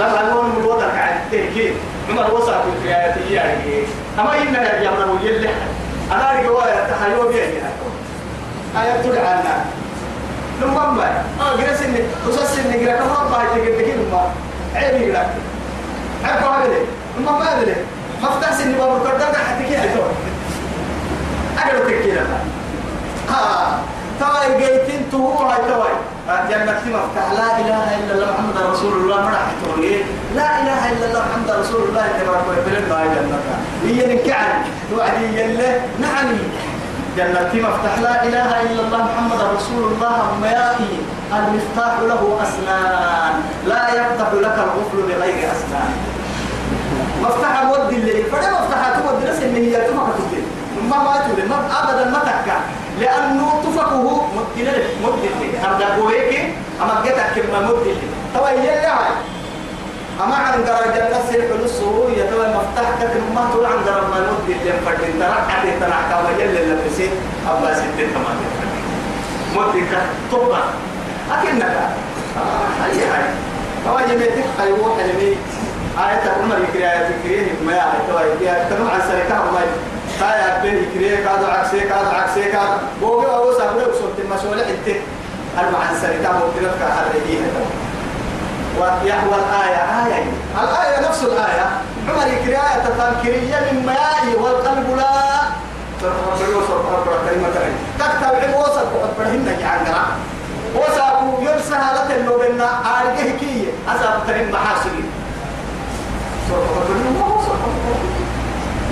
لا نقول الوضع عن التهكين عمر وصل في الآيات يعني أما إنها يا من يلي أنا أرجع ويا تحيو بيني آيات تدعنا لما ما. آه جلس إني وصل إني جرا كم ربع يتجد كده ما عيني جرا عارف هذا لما ما هذا مفتاح سني بابا كردان حتى كده أقدر تكينا ها تواي جيتين تو هاي جنة مفتاح. لا إله إلا الله محمد رسول الله. مرح تقولي لا إله إلا الله محمد رسول الله. تبارك ما جنة هي نكعن توعدي يلا نعم. جنة مفتاح. لا إله إلا الله محمد رسول الله. ميائي المفتاح له أسنان. لا يفتح لك القفل بغير أسنان. مفتاح مودي اللي فده مفتاح تودي ناس إن هي تفك تودي ما ما تودي ما أبدا ما تكا. لأنه تفكه مودي لك مودي اللي هذا بويك أما جتك كلمة مودي اللي طبعا يلي هاي. أما عن درجة الناس يحلو السرور يتوى مفتاح كتر ما تقول عن درجة ما مودي اللي فردين ترعى عدي تنعكا ويلي اللي بسيط. أبا ستين كمان مودي كتبا أكنك. آه هاي هاي. طبعا يميتك خيوح يميت آية عمر يكري آية يكري ما يا توا يكري تنو عن سرقة ما كايا بين يكري كادو عكسي كادو عكسي كادو. بوجي أو سابره وصلت المسؤول حتى أنا عن سرقة مبتلت كهربية ويحوى الآية. آية. الآية نفس الآية. عمر يكري آية تفكيرية من ماء والقلب لا. تكتب وسط وقد يعني وسابو يرسها لتنو بنا آرقه كي. أساب ترين محاسبين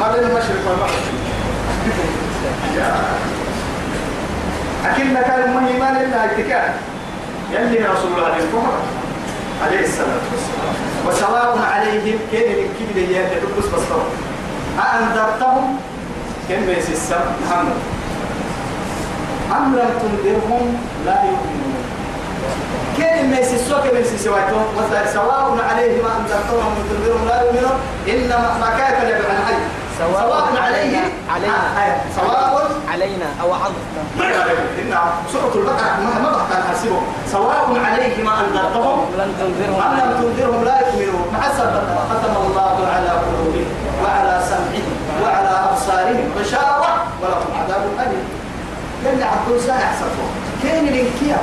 ما بين المشرق والمغرب. أكيد كان مهما لنا اتكال يلي رسول الله عليه الصلاة والسلام. وسواء عليهم كان الكبد يا تدبس بصر أأنذرتهم؟ كم يسسم محمد أم لم تنذرهم لا يؤمنون. كان ما يسسوا كم يسسوا سواء عليهم أنذرتهم أم تنذرهم لا يؤمنون إنما ما كيف يبقى الحي؟ سواء عليهم علينا آه سواء علينا أو عظنا إن سورة البقرة ما ما بحث حاسبهم سواء عليهم أنذرتهم لن تنذرهم. أم لم تنذرهم لا يؤمنون. حسب ختم الله على قلوبهم وعلى سمعهم وعلى أبصارهم غشاوة ولهم عذاب أليم. كان عبد ساعة يحسبه كان الانكيا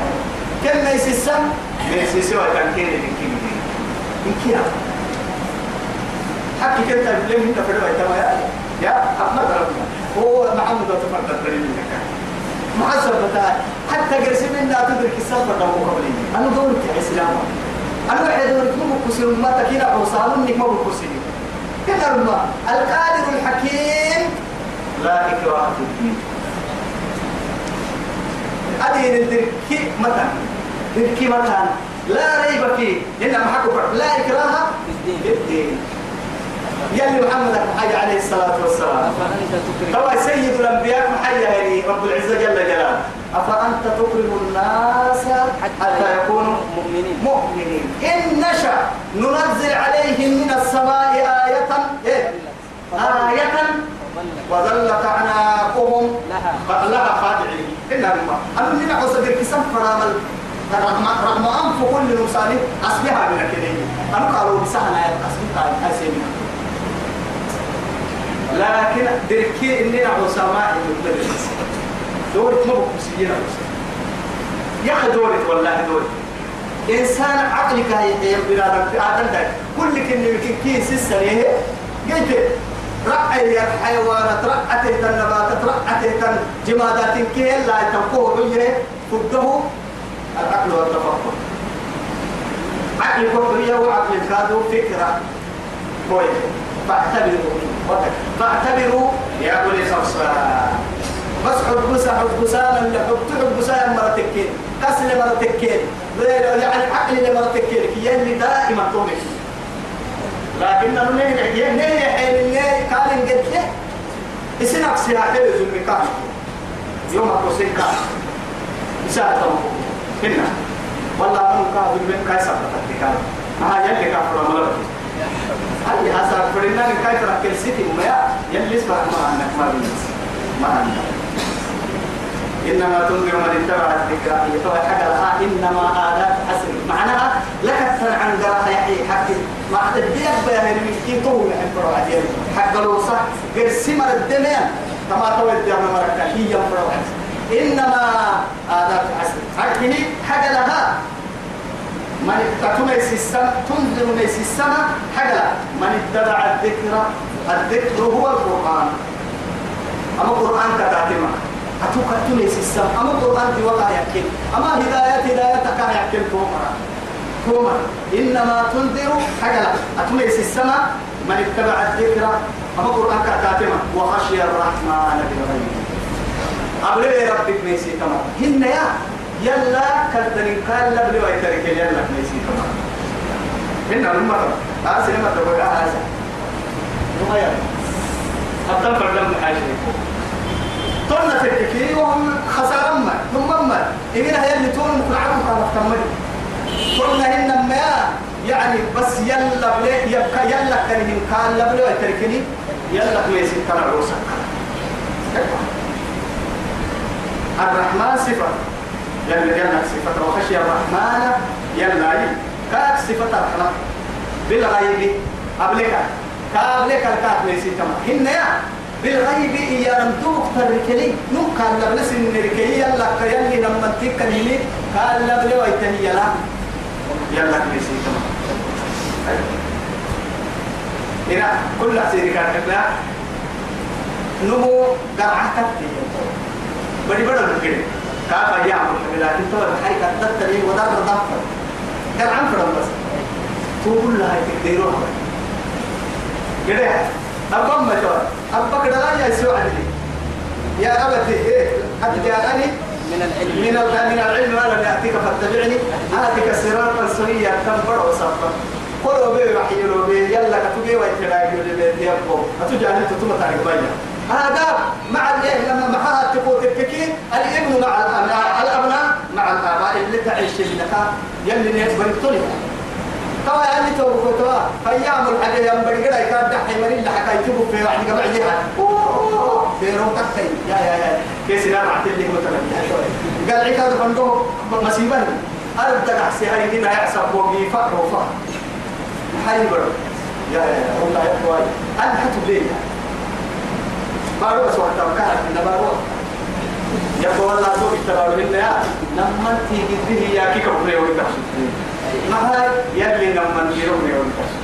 كان ما يسسم ما يسسم كان كان انكيا حكي كنت بلين إنت في الوقت يا يا أحمد ربنا هو محمد تفرد الدليل لك محسب بتاعي حتى قرسي منا تدرك السفر ده قبلي. أنا دورك يا إسلام. أنا واحد دورك مو بكسر ما تكينا عوصانك ما بكسر كده ربما القادر الحكيم. لا إكراه في الدين. أدين الدركي متى؟ دركي متى؟ لا ريب فيه. إنما حكوا لا إكراه في الدين. يلي محمد حي عليه الصلاة والسلام. طبعا سيد الأنبياء محي يعني رب العزة جل جلاله. أفأنت تكرم الناس حتى يكونوا مؤمنين. مؤمنين. إن نشأ ننزل عليهم من السماء آية إيه؟ آية. وظلت أعناقهم لها. لها خادعين. إلا بالله. أنا من عصد الكسام فرامل رغم أنف كل أصبحها من الكلمة أنا قالوا بسهنا أصبحها أسيمنا لكن دركي إننا عصاماء المدرس. دورة ما بكسيين يا أخي دورة والله دورة إنسان عقلك هي بنادم في آدم ده كل كلمة يمكن كيس السنة قلت رأي الحيوانات رأت النباتات رأت الجمادات كي لا تنقوه بيه فده العقل والتفكر عقل فكرية وعقل كادو فكرة كويس فاعتبروا. فاعتبروا. يا أولي الأبصار بس حبسة حبسة من حب حبسة مرتكين كسل مرتكين يعني عقل مرتكين كي يلي دائما طومك لكن أنا نيه نيه حين نيه كان قد له اسنك سياحة زلمي كان يوم أكو سكان مساعدة هنا والله من كان من كاي سبتك كان ما يلي كافر ملك هل هذا فرنا من كاي ترى كل سيتي ما يلي اسمع ما عندك ما بينس ما عندك. إنما تنذر من اتبع الذكر يتوى حاجة لها إنما آلات حسن. معناها لك عن جراح يحيي حكي ما حد بيك بيهن مسكين تو من حبر عديل حق الوصح قرسي مر الدنيا. كما تو الدنيا مركا هي يمر إنما آداب عسل هكذا حاجة لها من اتقوا السماء تنزل ميس السماء حاجة. من اتبع الذكر الذكر هو القرآن. أما القرآن كتاتما أتوك تنسي السماء أما القرآن في وقع يكين. أما هداية هدايتك يكين تومرا. تومرا. إنما تنذر حاجة. أتنسي السماء من اتبع الذكر. أما القرآن كتاتما وخشي الرحمن بالغيب. قبل ربك ميسي كما هن يا يلا كالتنين قال لبلي ويترك يلا ميسي كما هن المرة هذا سيما تبقى هذا ما يلا حتى فردم حاجة تونا تككي وهم خسارة ما ثم ما إذا هي اللي تون ممكن عرض على تمري تونا هن ما يعني بس يلا بلي يبقى يلا كان قال لبلي ويتركني يلا ميسي كما عروسك الرحمن صفة. يلا جنة صفة وخشي الرحمن يلا كاك صفة الرحمة بالغيب قبلك قبلك الكاك ليس كما هن يا. بالغيب يا رمتوك تركلي نو قال لبلس النركي يلا يلي لما تكلمني قال لبلي ويتني يلا يلا ليس كما هنا كل سيري كان نمو قرعتك بدي بدل كده كافة يعمل لكن الحي قد تتري ودار ضفر كان عم فرم بس. تقول لها تقديروها كده أبا ما أبا كده لا يسوع عندي يا أبتي إيه؟ قد جاءني من العلم. من ال- من العلم ما لم يأتيك فاتبعني. آتيك صراطا سويا تنبر وصفا قولوا بي وحيلوا بي. يلا كتبي ويتلاقي لبيت يبقوا أتجاهل تتوما تاريخ بيا. هذا مع الإيه؟ لما معها تقول التكين الإبن مع الابناء الأبناء مع الآباء اللي تعيش لك يلي نيتبر الطلب توا يعني تو توا. أيام الحاجة يوم برجع كان دحي مري اللي حكى يجيبوا في واحد قبل عجيها في روتك يا يا يا. كيس أنا بعت لك. مثلا قال عيك هذا بندو مصيبه ارد تحسي هاي هنا يعصب وقي فقر وفقر. حي برو. يا يا والله يا أخوي. أنا حتى ليه بارو وقت وكان من بارو يقول والله تو اشتغلوا لنا يا لما تيجي به يا كي كبري ولا ما هاي؟ يلي لما نجيروا ولا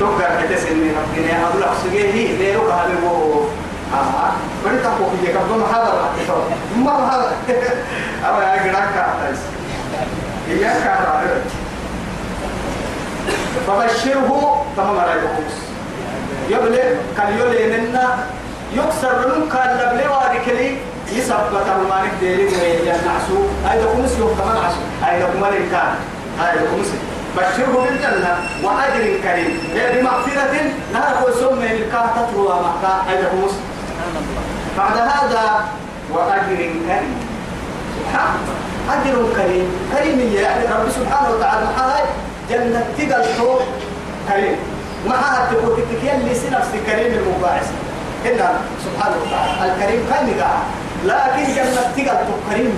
توقع كتس إني ربنا لك سجيه ليه لو كهذا هو آه. بدي تقول في كم هذا ما هذا يا جراك كاتس هي كاتس فبشره تمام على الخمس يبلي كان يولي منا من كان لبلي واركلي يثبت المالك ديري وينعسو هاي خمس يوم كمان عشو هاي كمان كان هاي خمس بشره بالجنة وأجر كريم. بمغفرة لا تسمى الكاتة ومكة هاي خمس بعد هذا وأجر كريم. سبحان الله. أجر كريم. كريم يعني رب سبحانه وتعالى. هاي جنة تقل كريم. معها تقول تكيل لي نفس كريم المباعث. إلا سبحانه وتعالى. الكريم كان قاعد لكن جنة تقل كريم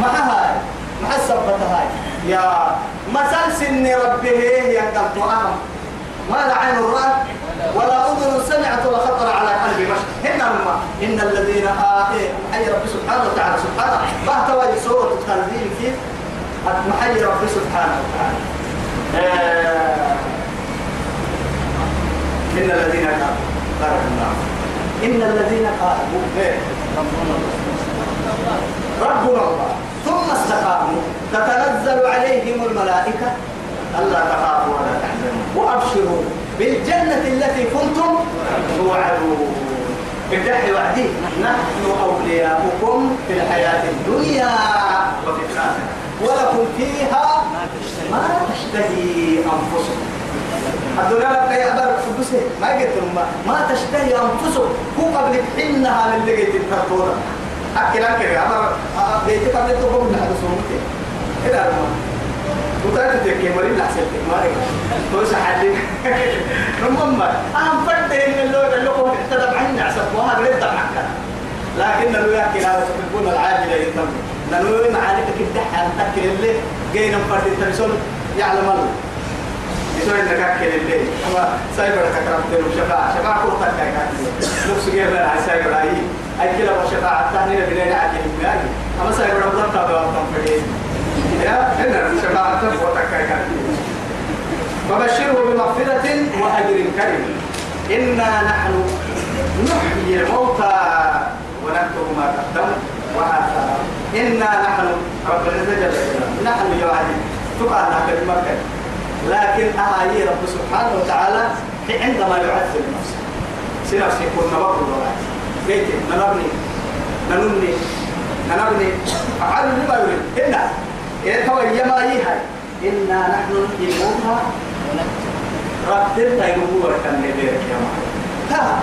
معها مع السبتة هاي. يا مثل سن ربه هي قلت أهم ما لا عين رأت ولا أذن سمعت ولا خطر على قلب بشر. هنا ما إن الذين آتي محي رب سبحانه وتعالى. سبحانه. بهتوا سورة التنزيل كيف محي رب سبحانه وتعالى. آه. إن الذين قالوا إن الذين قالوا إيه؟ ربنا الله. ثم استقاموا تتنزل عليهم الملائكة. ألا تخافوا ولا تحزنوا. وأبشروا بالجنة التي كنتم توعدون. بالدحي وعدي نحن أولياؤكم في الحياة الدنيا وفي الآخرة. ولكم فيها ما تشتهي أنفسكم. الدنيا لك أبا فبسه ما قلت ما. ما تشتهي أنفسكم هو قبل حينها من اللي قلت الترطورة. أكل أكل. أبا بيتك قبل تقوم لها بسومتي إلى الماء وتأتي تكي مريم لحسن تكماري توسع حدين رمم أهم فرد إن اللي هو احتدى بعين عسب وهذا رد معك لكن لو يأكل هذا تكون العاجلة يتم لأنه معانيك كده أن تأكل اللي جينا فرد التلسون يعلم الله. يسوي إنك أكل الليل. أما سايبر تكرمت له شفاعة شفاعة كل قد كاي نفس لا على سايبر هاي. أي كلا وشفاعة الثانية بلين عجل بلاي أما سايبر أبدا تابع أبدا فريد يا إن شفاعة تبغى تكاي فبشره بمغفرة وأجر كريم. إنا نحن نحيي الموتى ونكتب ما قدموا وآثار إنا نحن رب العزة جل نحن يوعدين تقال لك مكة لكن أهالي رب سبحانه وتعالى عندما يعذب نفسه. سنفسه يكون نبغض الولايات بيت ننبني ننني ننبني أفعل لما يريد. إنا إيه هو يما يهي إنا نحن نحيي الموتى رتب تيمو وركن لبيرك يا معلم.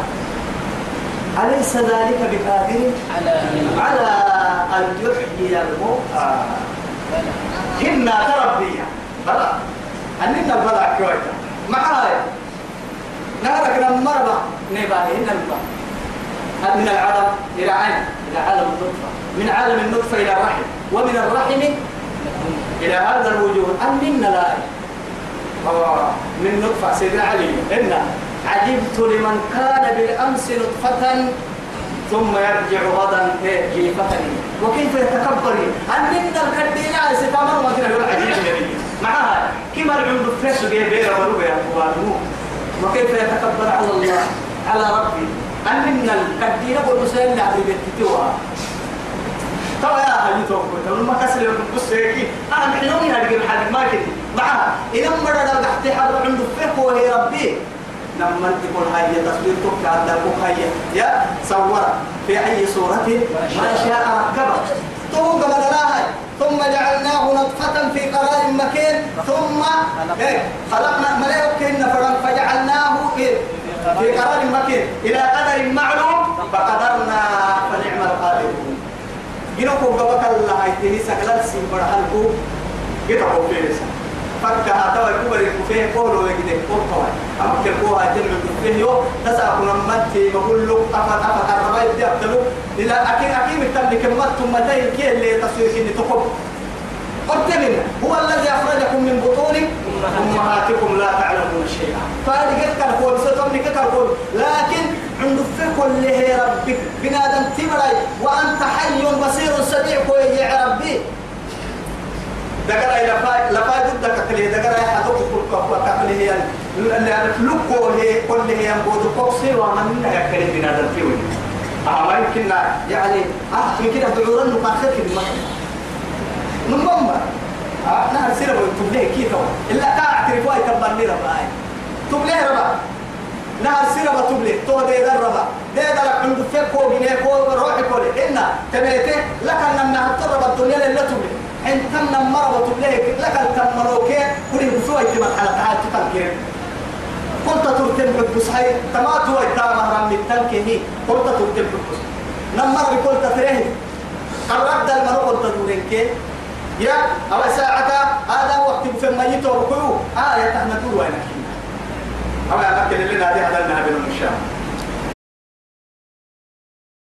أليس ذلك بقادر على على أن يحيي الموتى. هنا تربية بلا أننا بلا كويتا معاي نهرك نمربا نبالي هنا من العدم إلى عين؟ إلى عالم النطفة. من عالم النطفة إلى الرحم. ومن الرحم إلى هذا الوجود. أننا لا آه، من نطفة سيدنا علي. إن عجبت لمن كان بالأمس نطفة ثم يرجع غدا. إيه، جيفة وكيف يتكبر أننا الكدين على ستامر ما كنا يقول عجيب معها كما العمد فريش بيه يا أخوانه وكيف يتكبر على الله؟ على ربي. أننا الكدين والمسلمين عبد بيتتوها ترى يا أهل توقف تقول ما كسر لكم بص هيك. أنا محلوني هذه الحاجة ما كنت. معها إذا مرة لو تحت حد عنده فيه وهي ربي. لما تقول هاي تصوير تبكى عند هاي. يا صور في أي صورة؟ ما شاء ركبه ثم بدناها ثم جعلناه نطفة في قرار مكين ثم إيه خلقنا ملائكة فرن فجعلناه إيه في قرار مكين إلى قدر معلوم فقدرنا فنعم القادرون جنوكو قبك الله هاي سكلال سيمبر هلكو جتاكو فيرسا فكها توا كبر قولوا يجد قول طوال أما كلكوها جمع الكفيه يو تسعى كنا متي بقول له أفا أفا قربا يبدأ أبتلو إلى أكيد أكيد متبلي كمت ثم تين كي اللي تصوير كني تقب قلت منا هو الذي أخرجكم من بطون أمهاتكم لا تعلمون شيئا. فهذه كان هو بسطم لك كان لكن عند فكر اللي ربك. بنادم تبري وأنت حي بصير سميع كوي يا ربي. دقرا إلى فاي لا فاي ضد ككلي دقرا يا حدوك كل كوا ككلي هي لوكو هي كل هي بود كوكسي ومن يا كلي بنادم فيوي آه ما يمكن يعني آه يمكن أدعورن نقاخذ في المكان نمبر آه نهر سيرة تبليه كيف إلا كاعترف واي كبرني رباي تبليه ربا. نهر سيرة تبليه. تو ده ده ربا. ده لك عند فكو بنيه كو روحي كولي إن تبيته لك أن نهتر الدنيا اللي تبليه. إن تم مرة تبليه لك التمروكي كل بسوي في مرحلة تعال تفكر قلت ترتم حبس هاي تمات هو التامة رمي التنكي قلت ترتم حبس نمر بقلت تريه الرد المرء قلت كي يا أو ساعة هذا وقت في الميت وركوه آية تحنا دور وين أو يا مكن اللي نادي هذا النهب المشام